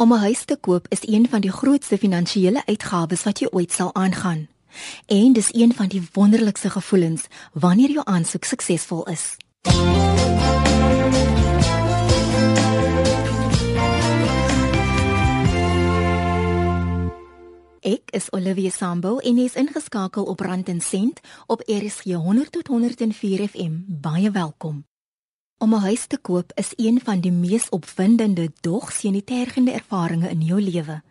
Om 'n huis te koop is een van die grootste finansiële uitgawes wat jy ooit sal aangaan. En dis een van die wonderlikste gevoelens wanneer jou aansoek suksesvol is. Ek is Olivia Sambo en jy's ingeskakel op Rand en Sent op RSG 100 tot 104 FM. Baie welkom. Om 'n huis te koop is een van die mees opwindende dog senitergende ervarings in jou lewe.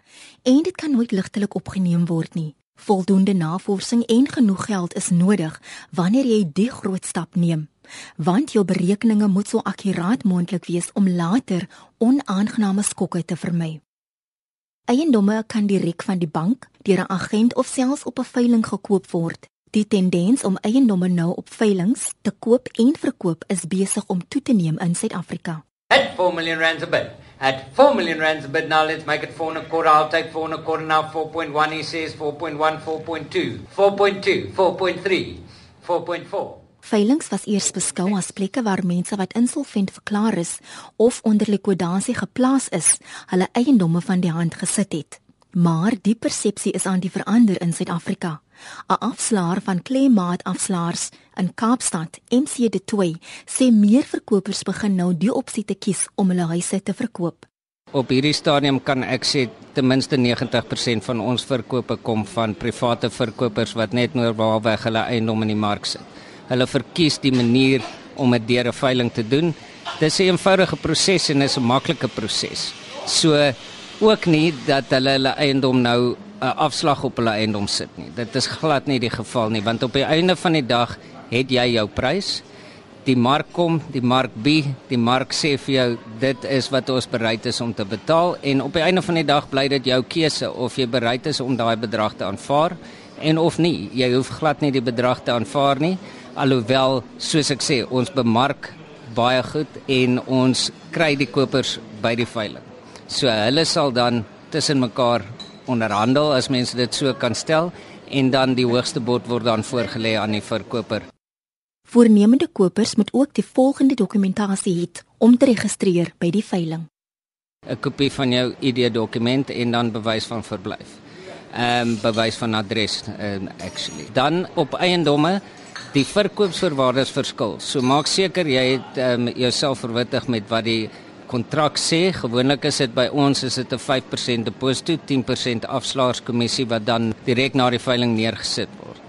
En dit kan nooit ligtelik opgeneem word nie. Voldoende navorsing en genoeg geld is nodig wanneer jy die groot stap neem. Want jou berekeninge moet so akkuraat moontlik wees om later onaangename skokke te vermy. Eiendomme kan direk van die bank, deur 'n agent of selfs op 'n veiling gekoop word. Die tendens om eiendomme nou op veilinge te koop en verkoop is besig om toe te neem in Suid-Afrika. At 4 million rand a bit. At 4 million rand a bit now let's make it 4 and a quarter. I'll take 4 and a quarter now 4.1 he says 4.1 4.2 4.2 4.3 4.4 Veilings was eers beskou as plekke waar mense wat insolvent verklaar is of onder likwidasie geplaas is, hulle eiendomme van die hand gesit het. Maar die persepsie is aan die verander in Suid-Afrika. 'n Afslaer van Klemaat Afslaers in Kaapstad, MC De Toey, sê meer verkopers begin nou die opsie te kies om hulle huise te verkoop. Op hierdie stadium kan ek sê ten minste 90% van ons verkope kom van private verkopers wat net normaalweg hulle eiendom in die mark sit. Hulle verkies die manier om dit 'n veiling te doen. Dis 'n eenvoudige proses en is 'n maklike proses. So ook nie dat hulle hulle eiendom nou 'n afslag op hulle eiendom sit nie. Dit is glad nie die geval nie, want op die einde van die dag het jy jou prys. Die mark kom, die mark bi, die mark sê vir jou dit is wat ons bereid is om te betaal en op die einde van die dag bly dit jou keuse of jy bereid is om daai bedrag te aanvaar en of nie. Jy hoef glad nie die bedrag te aanvaar nie, alhoewel soos ek sê, ons bemark baie goed en ons kry die kopers by die veiling. So hulle sal dan tussen mekaar onderhandel as mense dit so kan stel en dan die hoogste bod word dan voorgelê aan die verkoper. Voornemende kopers moet ook die volgende dokumentasie hê om te registreer by die veiling. 'n Kopie van jou ID-dokument en dan bewys van verblyf. Ehm um, bewys van adres um, actually. Dan op eiendomme die verkoopsvoorwaardes verskil. So maak seker jy het um, jouself verwittig met wat die kontrak sê gewoonlik is dit by ons is dit 'n 5% deposito, 10% afslaerskommissie wat dan direk na die veiling neergesit word.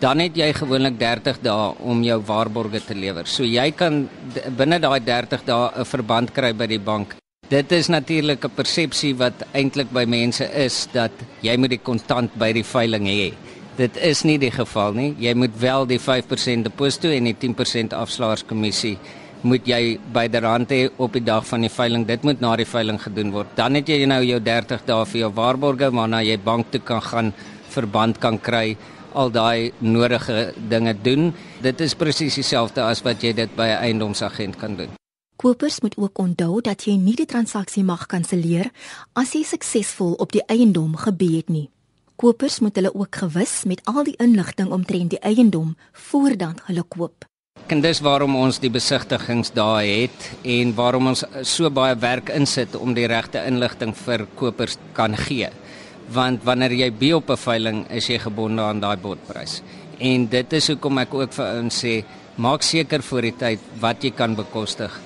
Dan het jy gewoonlik 30 dae om jou waarborge te lewer. So jy kan binne daai 30 dae 'n verband kry by die bank. Dit is natuurlik 'n persepsie wat eintlik by mense is dat jy moet die kontant by die veiling hê. Dit is nie die geval nie. Jy moet wel die 5% deposito en die 10% afslaerskommissie moet jy byderhand hê op die dag van die veiling. Dit moet na die veiling gedoen word. Dan het jy nou jou 30 dae vir jou waarborge waarna jy bank toe kan gaan, verband kan kry, al daai nodige dinge doen. Dit is presies dieselfde as wat jy dit by 'n eiendomsagent kan doen. Kopers moet ook onthou dat jy nie die transaksie mag kanselleer as jy suksesvol op die eiendom gebied nie. Kopers moet hulle ook gewis met al die inligting omtrent die eiendom voordat hulle koop. En dis waarom ons die besigtigingsdae het en waarom ons so baie werk insit om die regte inligting vir kopers kan gee. Want wanneer jy by op 'n veiling is jy gebonde aan daai bodprys. En dit is hoekom ek ook vir ons sê, maak seker voor die tyd wat jy kan bekostig,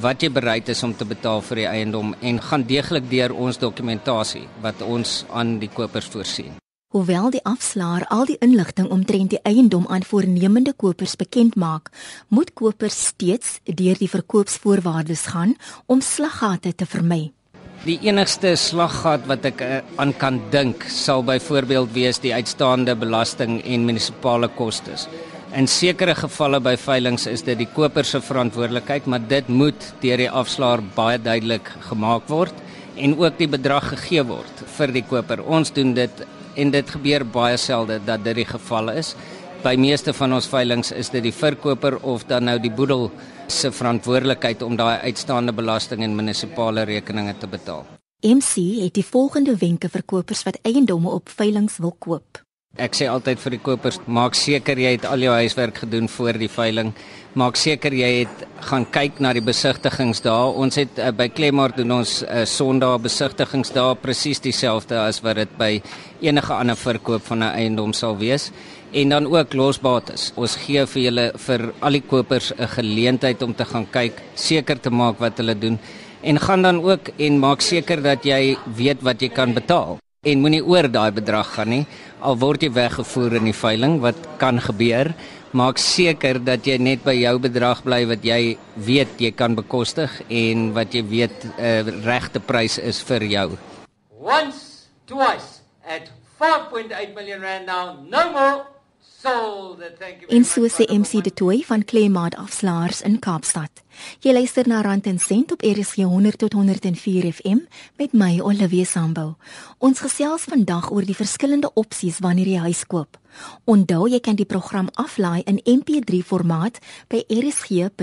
wat jy bereid is om te betaal vir die eiendom en gaan deeglik deur ons dokumentasie wat ons aan die kopers voorsien. Hoewel die afslaer al die inligting omtrent die eiendom aan voornemende kopers bekend maak, moet kopers steeds deur die verkoopsvoorwaardes gaan om slaggate te vermy. Die enigste slaggat wat ek uh, aan kan dink sal byvoorbeeld wees die uitstaande belasting en munisipale kostes. In sekere gevalle by veilinge is dit die koper se verantwoordelikheid, maar dit moet deur die afslaer baie duidelik gemaak word en ook die bedrag gegee word vir die koper. Ons doen dit en dit gebeur baie selde dat dit die geval is. By meeste van ons veilinge is dit die verkoper of dan nou die boedel se verantwoordelikheid om daai uitstaande belasting en munisipale rekeninge te betaal. MC het die volgende wenke vir kopers wat eiendomme op veilinge wil koop. Ek sê altyd vir die kopers, maak seker jy het al jou huiswerk gedoen voor die veiling. Maak seker jy het gaan kyk na die besigtigingsdae. Ons het uh, by Klemart doen ons uh, Sondag besigtigingsdae presies dieselfde as wat dit by enige ander verkoop van 'n eiendom sal wees en dan ook losbates. Ons gee vir julle vir al die kopers 'n geleentheid om te gaan kyk, seker te maak wat hulle doen en gaan dan ook en maak seker dat jy weet wat jy kan betaal. En moenie oor daai bedrag gaan nie. Al word jy weggevoer in die veiling, wat kan gebeur? Maak seker dat jy net by jou bedrag bly wat jy weet jy kan bekostig en wat jy weet 'n uh, eh, regte prys is vir jou. Once, twice at 4.8 million rand now, no more. En so sê MC De Toey van Claymaat Afslaers in Kaapstad. Jy luister na Rand en Sent op RSG 100 tot 104 FM met my Olivia Sambo. Ons gesels vandag oor die verskillende opsies wanneer jy huis koop. Onthou jy kan die program aflaai in MP3 formaat by rsg.co.za.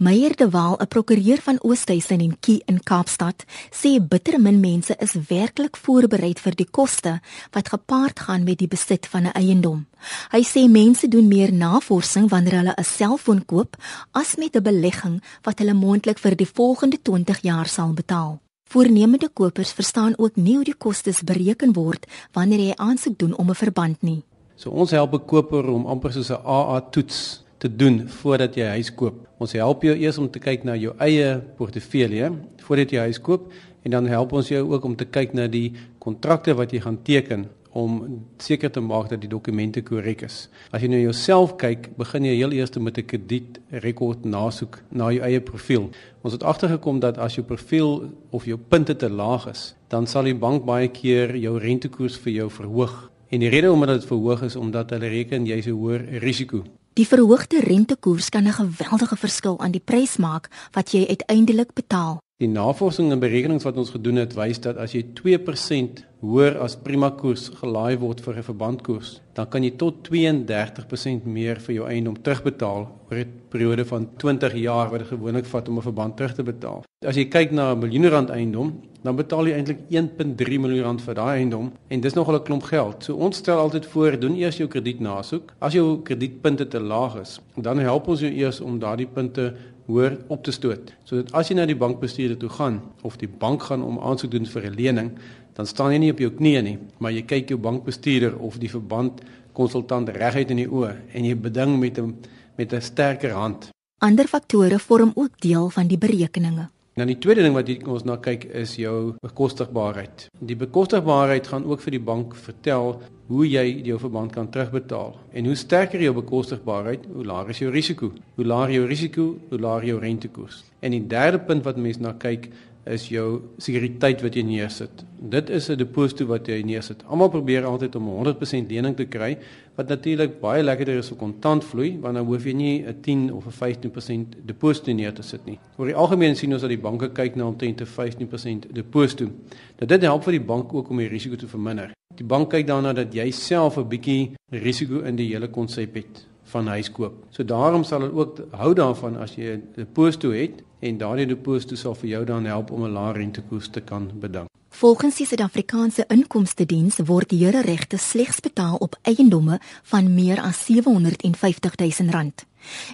Meyer de Waal, 'n prokureur van Oosthuizen en Kie in Kaapstad, sê bitter min mense is werklik voorberei vir die koste wat gepaard gaan met die besit van 'n eiendom. Hy sê mense doen meer navorsing wanneer hulle 'n selfoon koop as met 'n belegging wat hulle moontlik vir die volgende 20 jaar sal betaal. Voornemende kopers verstaan ook nie hoe die kostes bereken word wanneer jy aansoek doen om 'n verband nie. So ons help 'n koper om amper soos 'n AA toets te doen voordat jy huis koop. Ons help jou eers om te kyk na jou eie portefeulje voordat jy huis koop en dan help ons jou ook om te kyk na die kontrakte wat jy gaan teken om seker te maak dat die dokumente korrek is. As jy nou jouself kyk, begin jy heel eers met 'n kredietrekord nasoek na jou eie profiel. Ons het agtergekom dat as jou profiel of jou punte te laag is, dan sal die bank baie keer jou rentekoers vir jou verhoog. En die rede hoekom dit verhoog is omdat hulle reken jy's 'n hoër risiko. Die verhoogde rentekoers kan 'n geweldige verskil aan die prys maak wat jy uiteindelik betaal. Die navorsing en berekenings wat ons gedoen het, wys dat as jy 2% hoër as prima koers gelaai word vir 'n verbandkoers, dan kan jy tot 32% meer vir jou eiendom terugbetaal oor 'n periode van 20 jaar wat dit gewoonlik vat om 'n verband terug te betaal. As jy kyk na 'n miljoen rand eiendom, dan betaal jy eintlik 1.3 miljoen rand vir daai eiendom en dis nogal 'n klomp geld. So ons stel altyd voor, doen eers jou krediet nasoek. As jou kredietpunte te laag is, dan help ons jou eers om daardie punte hoor op te stoot. Sodat as jy na die bankbestuurder toe gaan of die bank gaan om aansoek doen vir 'n lening, dan staan jy nie op jou knieë nie, maar jy kyk jou bankbestuurder of die verband konsultant reguit in die oë en jy beding met 'n met 'n sterker hand. Ander faktore vorm ook deel van die berekeninge. Nou die tweede ding wat ons na kyk is jou bekostigbaarheid. Die bekostigbaarheid gaan ook vir die bank vertel hoe jy jou verband kan terugbetaal. En hoe sterker jou bekostigbaarheid, hoe laer is jou risiko. Hoe laer jou risiko, hoe laer jou rentekoers. En die derde punt wat mense na kyk is jou sekuriteit wat jy neersit. Dit is 'n deposito wat jy neersit. Almal probeer altyd om 100% lening te kry, wat natuurlik baie lekkerder is vir kontant vloei, want dan hoef jy nie 'n 10 of 'n 15% deposito neer te sit nie. Oor die algemeen sien ons dat die banke kyk na omtrent 'n 15% deposito. Nou dit help vir die bank ook om die risiko te verminder. Die bank kyk daarna dat jy self 'n bietjie risiko in die hele konsep het van huis koop. So daarom sal dit ook hou daarvan as jy 'n deposito het en daardie deposito sal vir jou dan help om 'n lae rentekoers te kan beding. Volgens die Suid-Afrikaanse Inkomste Diens word here regte slegs betaal op eiendomme van meer as 750 000 rand.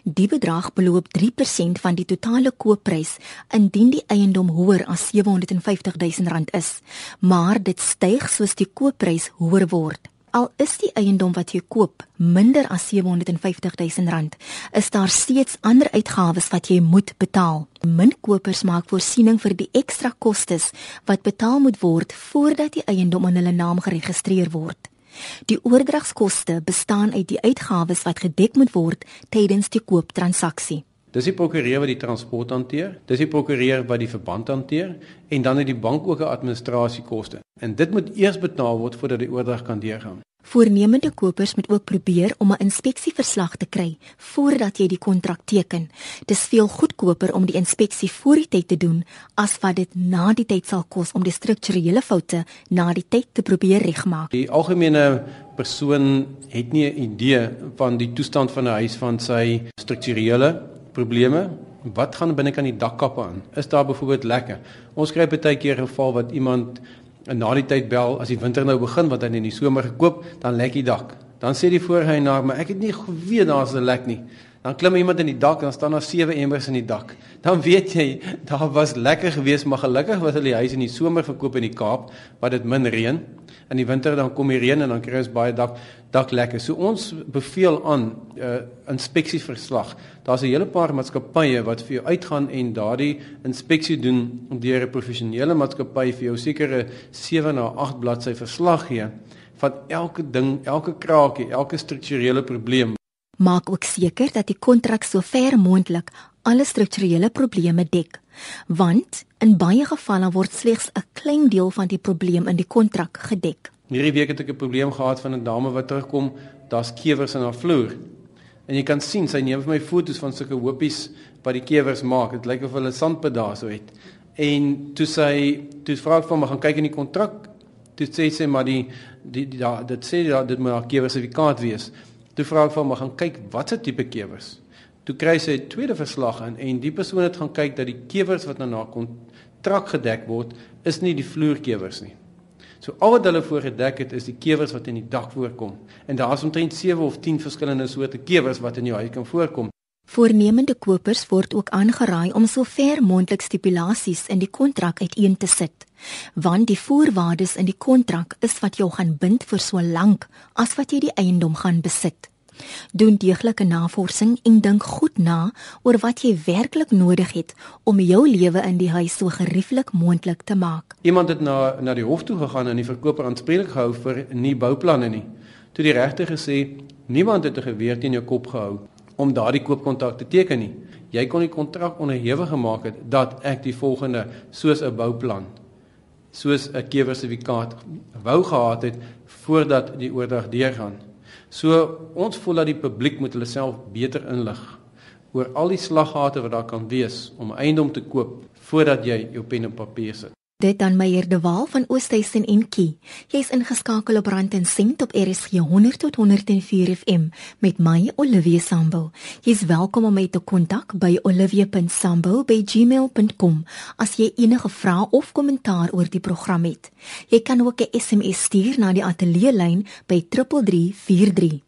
Die bedrag beloop 3% van die totale koopprys indien die eiendom hoër as 750 000 rand is, maar dit styg soos die koopprys hoër word. Al is die eiendom wat jy koop minder as 750 000 rand, is daar steeds ander uitgawes wat jy moet betaal. Min kopers maak voorsiening vir die ekstra kostes wat betaal moet word voordat die eiendom in hulle naam geregistreer word. Die oordragskoste bestaan uit die uitgawes wat gedek moet word tydens die kooptransaksie. Dis die prokureur wat die transport hanteer, dis die prokureur wat die verband hanteer en dan het die bank ook 'n administrasiekoste. En dit moet eers betaal word voordat die oordrag kan deurgaan. Voornemende kopers moet ook probeer om 'n inspeksieverslag te kry voordat jy die kontrak teken. Dis veel goedkoper om die inspeksie voor die tyd te doen as wat dit na die tyd sal kos om die strukturele foute na die tyd te probeer regmaak. Die algemene persoon het nie 'n idee van die toestand van 'n huis van sy strukturele probleme. Wat gaan binne kan die dakkappe aan? Is daar byvoorbeeld lekke? Ons kry baie keer geval wat iemand na die tyd bel as die winter nou begin wat hy in die somer gekoop, dan lek die dak. Dan sê die voorheenaar, maar ek het nie geweet daar's 'n lek nie. Dan klim iemand in die dak dan staan daar sewe emmers in die dak. Dan weet jy daar was lekker geweest, maar gelukkig was hulle die huis in die somer verkoop in die Kaap waar dit min reën. In die winter dan kom die reën en dan kry ons baie dak dak lekker. So ons beveel aan 'n uh, inspeksieverslag. Daar's 'n hele paar maatskappye wat vir jou uitgaan en daardie inspeksie doen deur 'n professionele maatskappy vir jou sekere 7 na 8 bladsy verslag gee van elke ding, elke kraakie, elke strukturele probleem. Maak ook seker dat die kontrak so ver moontlik alle strukturele probleme dek, want in baie gevalle word slegs 'n klein deel van die probleem in die kontrak gedek. Hierdie week het ek 'n probleem gehad van 'n dame wat terugkom, daar's kewers in haar vloer. En jy kan sien sy neem vir my foto's van sulke hoopies wat die kewers maak. Dit lyk of hulle sandpedaal so het. En toe sy toe vra ek van my gaan kyk in die kontrak. Toe sê sy maar die die, die ja, dit sê ja, dit moet 'n kewer sertifikaat wees. Toe vra ek van my gaan kyk watse tipe kewers. Toe kry sy 'n tweede verslag in en die persoon het gaan kyk dat die kewers wat nou na kontrak gedek word, is nie die vloerkewers nie. So al wat hulle voorgedek het is die kewers wat in die dak voorkom. En daar's omtrent 7 of 10 verskillende soorte kewers wat in jou huis kan voorkom. Voornemende kopers word ook aangeraai om so ver moontlik stipulasies in die kontrak uiteen te sit, want die voorwaardes in die kontrak is wat jou gaan bind vir so lank as wat jy die eiendom gaan besit. Doen deeglike navorsing en dink goed na oor wat jy werklik nodig het om jou lewe in die huis so gerieflik moontlik te maak. Iemand het na na die hof toe gegaan en die verkoper aanspreeklik gehou vir nie bouplanne nie. Toe die regter gesê niemand het 'n geweer teen jou kop gehou om daardie koopkontrak te teken nie. Jy kon die kontrak onderhewig gemaak het dat ek die volgende soos 'n bouplan soos 'n kewersertifikaat wou gehad het voordat die oordrag deurgaan. So ons voel dat die publiek moet hulle self beter inlig oor al die slaggate wat daar kan wees om eiendom te koop voordat jy jou pen op papier sit. Dit dan Meyer de Waal van Oosthuizen en Kie. Jy's ingeskakel op Rand en Sent op RSG 100 tot 104 FM met my Olivia Sambo. Jy's welkom om my te kontak by olivia.sambo@gmail.com as jy enige vrae of kommentaar oor die program het. Jy kan ook 'n SMS stuur na die ateljee lyn by 3343.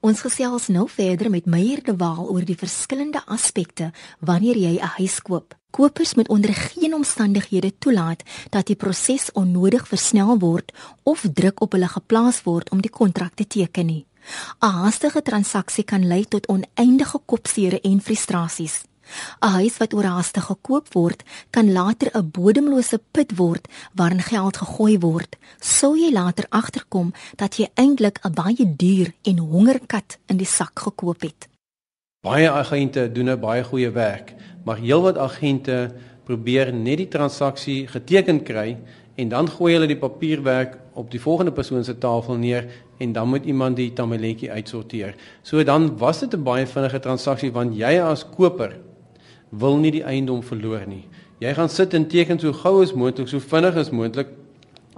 Ons gesels nou verder met Meyer de Waal oor die verskillende aspekte wanneer jy 'n huis koop. Kopers moet onder geen omstandighede toelaat dat die proses onnodig versnel word of druk op hulle geplaas word om die kontrak te teken nie. 'n Haastige transaksie kan lei tot oneindige kopseere en frustrasies. 'n Huis wat oorhaastig gekoop word, kan later 'n bodemlose put word waarin geld gegooi word. Sou jy later agterkom dat jy eintlik 'n baie duur en hongerkat in die sak gekoop het. Baie agente doen 'n baie goeie werk, maar heelwat agente probeer net die transaksie geteken kry en dan gooi hulle die papierwerk op die volgende persoon se tafel neer en dan moet iemand die tamaletjie uitsorteer. So dan was dit 'n baie vinnige transaksie want jy as koper wil nie die eiendom verloor nie. Jy gaan sit en teken so gou as moontlik, so vinnig as moontlik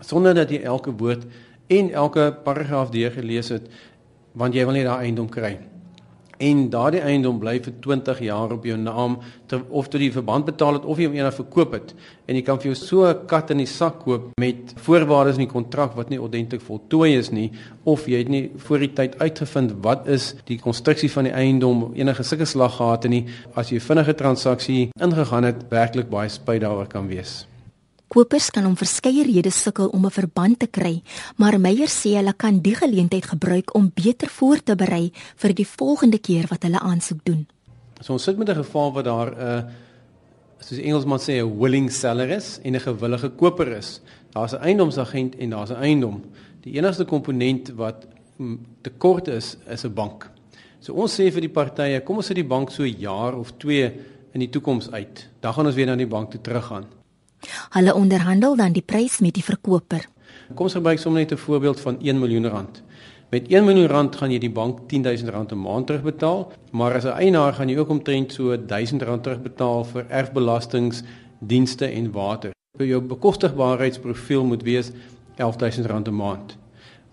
sonder dat jy elke woord en elke paragraaf deurgelees het want jy wil net daai eiendom kry en daardie eiendom bly vir 20 jaar op jou naam ter, of tot die verband betaal het of jy hom eendag verkoop het en jy kan vir jou so 'n kat in die sak koop met voorwaardes in die kontrak wat nie ordentlik voltooi is nie of jy het nie voor die tyd uitgevind wat is die konstruksie van die eiendom enige sulke slaggate nie as jy vinnige transaksie ingegaan het werklik baie spyt daaroor kan wees Kopers kan om verskeie redes sukkel om 'n verband te kry, maar Meyer sê hulle kan die geleentheid gebruik om beter voor te berei vir die volgende keer wat hulle aansoek doen. So ons sit met 'n geval waar daar 'n uh, soos Engelsman sê 'n willing seller is en 'n gewillige koper is. Daar's 'n eiendomsagent en daar's 'n eiendom. Die enigste komponent wat tekort is, is 'n bank. So ons sê vir die partye, kom ons sit die bank so 'n jaar of 2 in die toekoms uit. Dan gaan ons weer na die bank toe teruggaan. Hulle onderhandel dan die prys met die verkoper. Kom ons gebruik sommer net 'n voorbeeld van 1 miljoen rand. Met 1 miljoen rand gaan jy die bank 10000 rand 'n maand terugbetaal, maar as 'n eienaar gaan jy ook omtrent so 1000 rand terugbetaal vir erfbelastings, dienste en water. Jou bekostigbaarheidsprofiel moet wees 11000 rand 'n maand.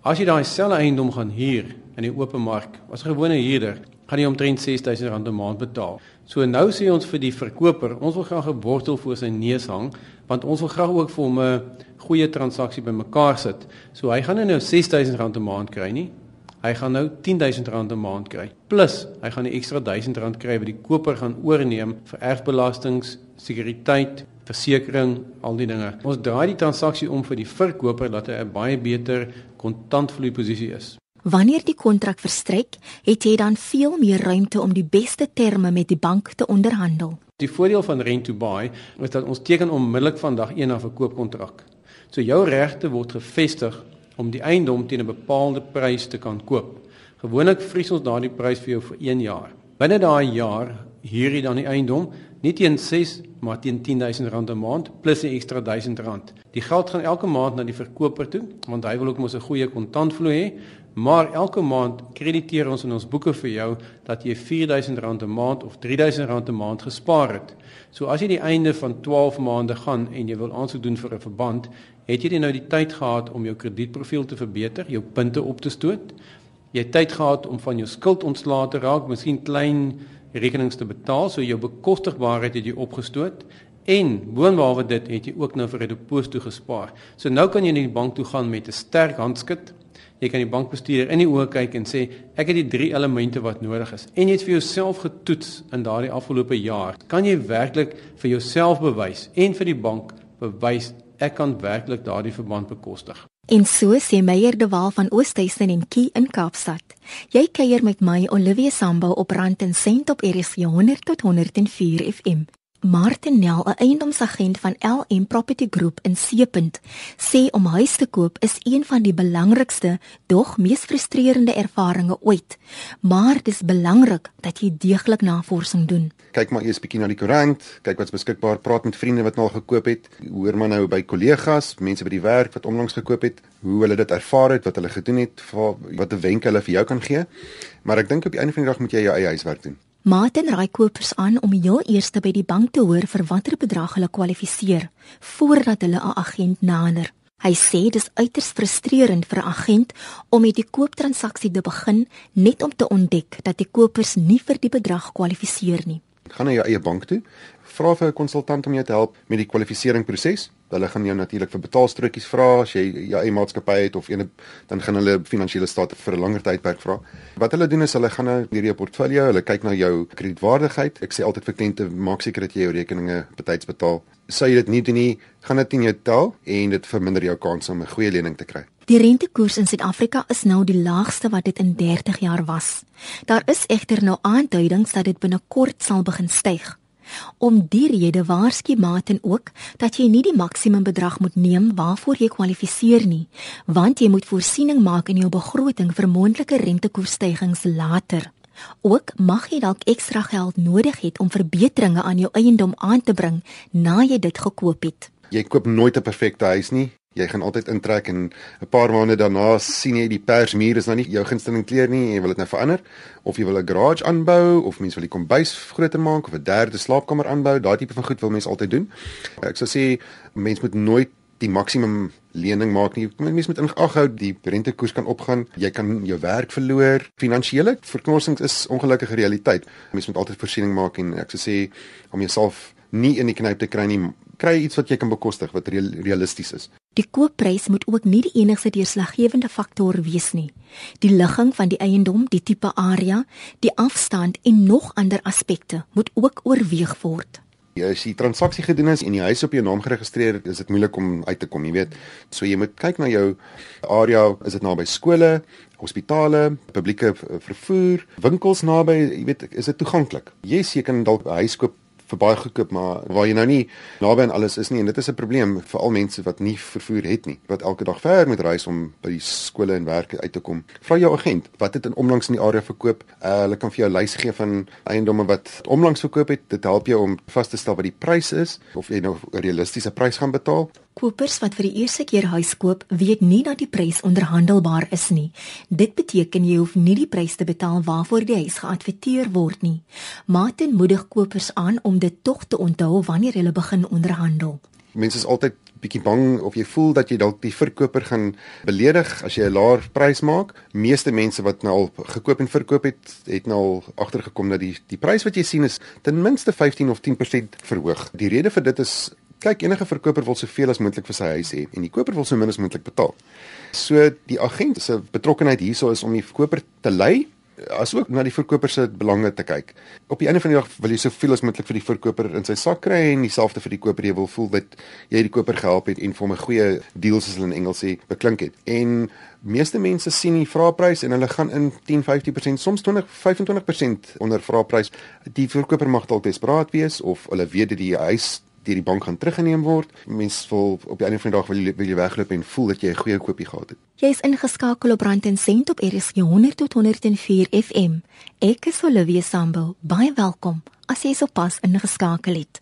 As jy daai selfe eiendom gaan huur in die open mark, as 'n gewone huurder, gaan jy omtrent R6000 'n maand betaal. So nou sê ons vir die verkoper, ons wil graag 'n wortel voor sy neus hang, want ons wil graag ook vir hom 'n goeie transaksie bymekaar sit. So hy gaan nou R6000 'n maand kry nie. Hy gaan nou R10000 'n maand kry. Plus, hy gaan 'n ekstra R1000 kry wat die koper gaan oorneem vir erfbelastings, sekuriteit, versekerings, al die dinge. Ons draai die transaksie om vir die verkoper dat hy 'n baie beter kontantvloei posisie is. Wanneer die kontrak verstrek, het jy dan veel meer ruimte om die beste terme met die bank te onderhandel. Die voordeel van rent to buy is dat ons teken onmiddellik van dag 1 af 'n koopkontrak. So jou regte word gevestig om die eiendom teen 'n bepaalde prys te kan koop. Gewoonlik vries ons daardie prys vir jou vir 1 jaar. Binne daai jaar huur jy dan die eiendom nie teen 6 maar teen R10000 'n maand plus 'n ekstra R1000. Die geld gaan elke maand na die verkoper toe want hy wil ook mos 'n goeie kontantvloei hê, maar elke maand krediteer ons in ons boeke vir jou dat jy R4000 'n maand of R3000 'n maand gespaar het. So as jy die einde van 12 maande gaan en jy wil aansoek doen vir 'n verband, het jy nou die tyd gehad om jou kredietprofiel te verbeter, jou punte op te stoot. Jy het tyd gehad om van jou skuld ontslae te raak, miskien klein rekenings te betaal, so jou bekostigbaarheid het jy opgestoot en boonwaarde dit het jy ook nou vir 'n deposito gespaar. So nou kan jy na die bank toe gaan met 'n sterk handskit. Jy kan die bankbestuurder in die oë kyk en sê ek het die drie elemente wat nodig is. En jy het vir jouself getoets in daardie afgelope jaar. Kan jy werklik vir jouself bewys en vir die bank bewys ek kan werklik daardie verband bekostig? En so sê Meyer de Waal van Oosthuizen en Key in Kaapstad. Jy kuier met my Olivia Sambo op Rand en Sent op RSG 100 tot 104 FM. Martin Nel, 'n eiendomsagent van LM Property Group in Seepunt, sê om huis te koop is een van die belangrikste, dog mees frustrerende ervarings ooit. Maar dit is belangrik dat jy deeglik navorsing doen. Kyk maar eers bietjie na die koerant, kyk wat's beskikbaar, praat met vriende wat nou al gekoop het, hoor maar nou by kollegas, mense by die werk wat onlangs gekoop het, hoe hulle dit ervaar het, wat hulle gedoen het, wat 'n wenk hulle vir jou kan gee. Maar ek dink op die einde van die dag moet jy jou eie huiswerk doen. Martin raai kopers aan om heel eers by die bank te hoor vir watter bedrag hulle kwalifiseer voordat hulle 'n agent nader. Hy sê dis uiters frustrerend vir 'n agent om met die kooptransaksie te begin net om te ontdek dat die kopers nie vir die bedrag kwalifiseer nie. Gaan na jou eie bank toe, vra vir 'n konsultant om jou te help met die kwalifiseringsproses Hulle gaan jou natuurlik vir betaalstrokies vra as jy jou eie maatskappy het of ene dan gaan hulle finansiële staat vir 'n langer tydperk vra. Wat hulle doen is hulle gaan nou deur jou portfolio, hulle kyk na jou kredietwaardigheid. Ek sê altyd vir kliënte maak seker dat jy jou rekeninge betyds betaal. Sou jy dit nie doen nie, gaan dit in jou tel en dit verminder jou kans om 'n goeie lening te kry. Die rentekoers in Suid-Afrika is nou die laagste wat dit in 30 jaar was. Daar is egter nou aanduidings dat dit binnekort sal begin styg. Om die rede waarsku Martin ook dat jy nie die maksimum bedrag moet neem waarvoor jy kwalifiseer nie, want jy moet voorsiening maak in jou begroting vir moontlike rentekoersstygings later. Ook mag jy dalk ekstra geld nodig hê om verbeteringe aan jou eiendom aan te bring na jy dit gekoop het. Jy koop nooit 'n perfekte huis nie. Jy gaan altyd intrek en 'n paar maande daarna sien jy die persmuur is nou nie jou gunsteling kleur nie en jy wil dit nou verander of jy wil 'n garage aanbou of mens wil die kombuis groter maak of 'n derde slaapkamer aanbou, daai tipe van goed wil mense altyd doen. Ek sou sê mens moet nooit die maksimum lening maak nie. Mens moet ingeaghou die rentekoers kan opgaan, jy kan jou werk verloor. Finansiële verknorsings is ongelukkige realiteit. Mens moet altyd voorsiening maak en ek sou sê om jouself nie in die knyp te kry nie, kry iets wat jy kan bekostig wat realisties is. Die koopprys moet ook nie die enigste deurslaggewende faktor wees nie. Die ligging van die eiendom, die tipe area, die afstand en nog ander aspekte moet ook oorweeg word. Ja, as die transaksie gedoen is en die huis op jou naam geregistreer is, is dit moeilik om uit te kom, jy weet. So jy moet kyk na jou area, is dit naby skole, hospitale, publieke vervoer, winkels naby, jy weet, is dit toeganklik? Jy kan dalk 'n huis koop vir baie goedkoop maar waar jy nou nie naby aan alles is nie en dit is 'n probleem vir al mense wat nie vervoer het nie wat elke dag ver moet reis om by die skole en werke uit te kom. Vra jou agent wat het in omlangs in die area verkoop. Uh, hulle kan vir jou lys gee van eiendomme wat omlangs verkoop het. Dit help jou om vas te stel wat die prys is of jy nou 'n realistiese prys gaan betaal. Kopers wat vir die eerste keer huis koop, weet nie dat die prys onderhandelbaar is nie. Dit beteken jy hoef nie die prys te betaal waarvoor die huis geadverteer word nie. Martin moedig kopers aan om dit tog te onthou wanneer hulle begin onderhandel. Mense is altyd bietjie bang of jy voel dat jy dalk die verkoper gaan beledig as jy 'n laer prys maak. Meeste mense wat nou al gekoop en verkoop het, het nou al agtergekom dat die die prys wat jy sien is ten minste 15 of 10% verhoog. Die rede vir dit is kyk enige verkoper wil soveel as moontlik vir sy huis hê en die koper wil so min as moontlik betaal. So die agent se betrokkeheid hierso is om die koper te lei asook na die verkoper se belange te kyk. Op die einde van die dag wil jy soveel as moontlik vir die verkoper in sy sak kry en dieselfde vir die koper. Jy wil voel dat jy die koper gehelp het en vir hom 'n goeie deal soos hulle in Engels sê beklink het. En meeste mense sien die vraeprys en hulle gaan in 10, 15%, soms 20, 25% onder vraeprys. Die verkoper mag dalk desperaat wees of hulle weet dat die huis deur die bank gaan teruggeneem word. Mense wil op die einde van die dag wil jy wil jy wegloop en voel dat jy 'n goeie koopie gehad het. Jy is ingeskakel op Rand en Sent op RSG 100 tot 104 FM. Ek is Olivia Sambo. Baie welkom as jy sopas ingeskakel het.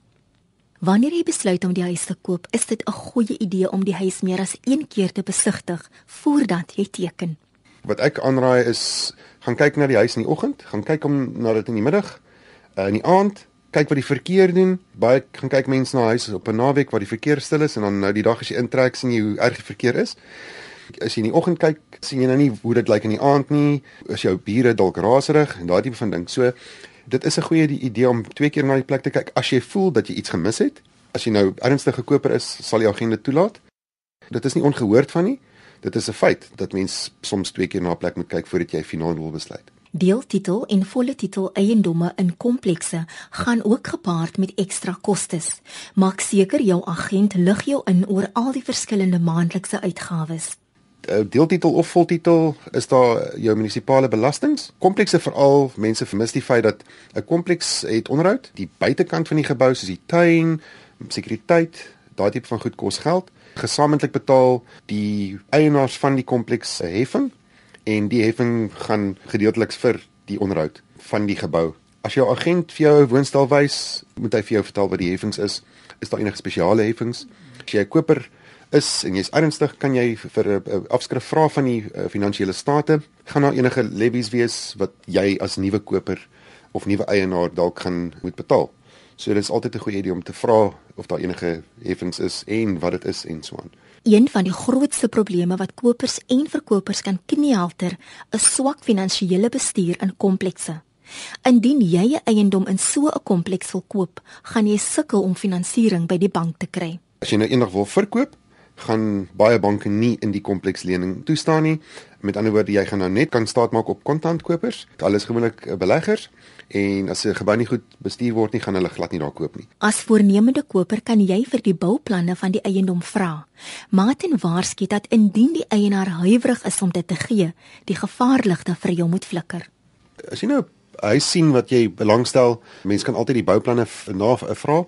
Wanneer jy besluit om die huis te koop, is dit 'n goeie idee om die huis meer as een keer te besigtig voordat jy teken. Wat ek aanraai is gaan kyk na die huis in die oggend, gaan kyk om na dit in die middag, uh, in die aand kyk wat die verkeer doen. Baie gaan kyk mense na huise op 'n naweek waar die verkeer stil is en dan nou die dag as jy intrek sien jy hoe erg die verkeer is. As jy in die oggend kyk, sien jy nou nie hoe dit lyk in die aand nie. As jou bure dalk raserig en daardie tipe van ding. So dit is 'n goeie idee om twee keer na die plek te kyk as jy voel dat jy iets gemis het. As jy nou ernstige koper is, sal die agent toelaat. Dit is nie ongehoord van nie. Dit is 'n feit dat mens soms twee keer na 'n plek moet kyk voordat jy finaal wil besluit. Deeltitel en volle titel eiendomme in komplekse gaan ook gepaard met ekstra kostes. Maak seker jou agent lig jou in oor al die verskillende maandelikse uitgawes. Eh, deeltitel of voltitel is daar jou munisipale belastings. Komplekse veral mense vermis die feit dat 'n kompleks het onderhoud, die buitekant van die gebou soos die tuin, sekuriteit, daai tipe van goed kos geld. Gesamentlik betaal die eienaars van die kompleks se heffing en die heffing gaan gedeelteliks vir die onderhoud van die gebou. As jou agent vir jou 'n woonstel wys, moet hy vir jou vertel wat die heffings is. Is daar enige spesiale heffings? As jy 'n koper is en jy's ernstig, kan jy vir 'n afskrif vra van die uh, finansiële state. Gaan daar enige levies wees wat jy as nuwe koper of nuwe eienaar dalk gaan moet betaal? So dit is altyd 'n goeie idee om te vra of daar enige heffings is en wat dit is en so aan. Een van die grootste probleme wat kopers en verkopers kan knielter, is swak finansiële bestuur in komplekse. Indien jy 'n eiendom in so 'n kompleks wil koop, gaan jy sukkel om finansiering by die bank te kry. As jy nou eendag wil verkoop, gaan baie banke nie in die kompleks lening toestaan nie. Met ander woorde, jy gaan nou net kan staatmaak op kontantkopers. Alles gewoonlik eh, beleggers en as 'n gebou nie goed bestuur word nie, gaan hulle glad nie daar koop nie. As voornemende koper kan jy vir die bouplanne van die eiendom vra. Maar ten waarskynlik dat indien die eienaar huiwerig is om dit te gee, die gevaarligte vir jou moet flikker. As jy nou hy sien wat jy belangstel. Mense kan altyd die bouplanne na vra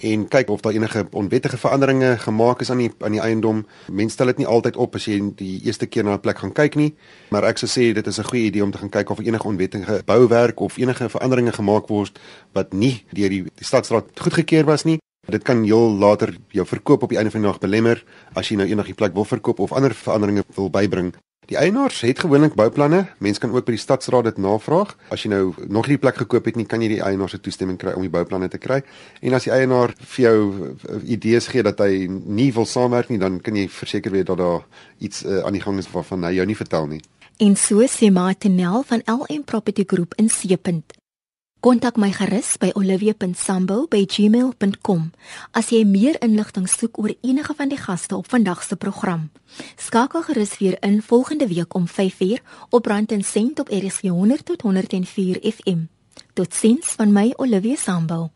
en kyk of daar enige onwettige veranderinge gemaak is aan die aan die eiendom. Mense stel dit nie altyd op as jy die eerste keer na 'n plek gaan kyk nie, maar ek sou sê dit is 'n goeie idee om te gaan kyk of enige onwettige bouwerk of enige veranderinge gemaak word wat nie deur die, die stadsraad goedgekeur was nie. Dit kan heel later jou verkoop op die einde van die dag belemmer as jy nou enigiets plek wil verkoop of ander veranderinge wil bybring. Die eienaars het gewoonlik bouplanne. Mense kan ook by die stadsraad dit navraag. As jy nou nog nie die plek gekoop het nie, kan jy die eienaar se toestemming kry om die bouplanne te kry. En as die eienaar vir jou eh, idees gee dat hy nie wil saamwerk nie, dan kan jy verseker wees dat daar iets uh, aan die gang is waarvan hy jou nie vertel nie. En so sê Martinel van LM Property Group in Seepunt. Kontak my gerus by olivia.sambo@gmail.com as jy meer inligting soek oor enige van die gaste op vandag se program. Skakel gerus weer in volgende week om 5uur op Rand en Sent op RSG 100 tot 104 FM. Totsiens van my Olivia Sambo.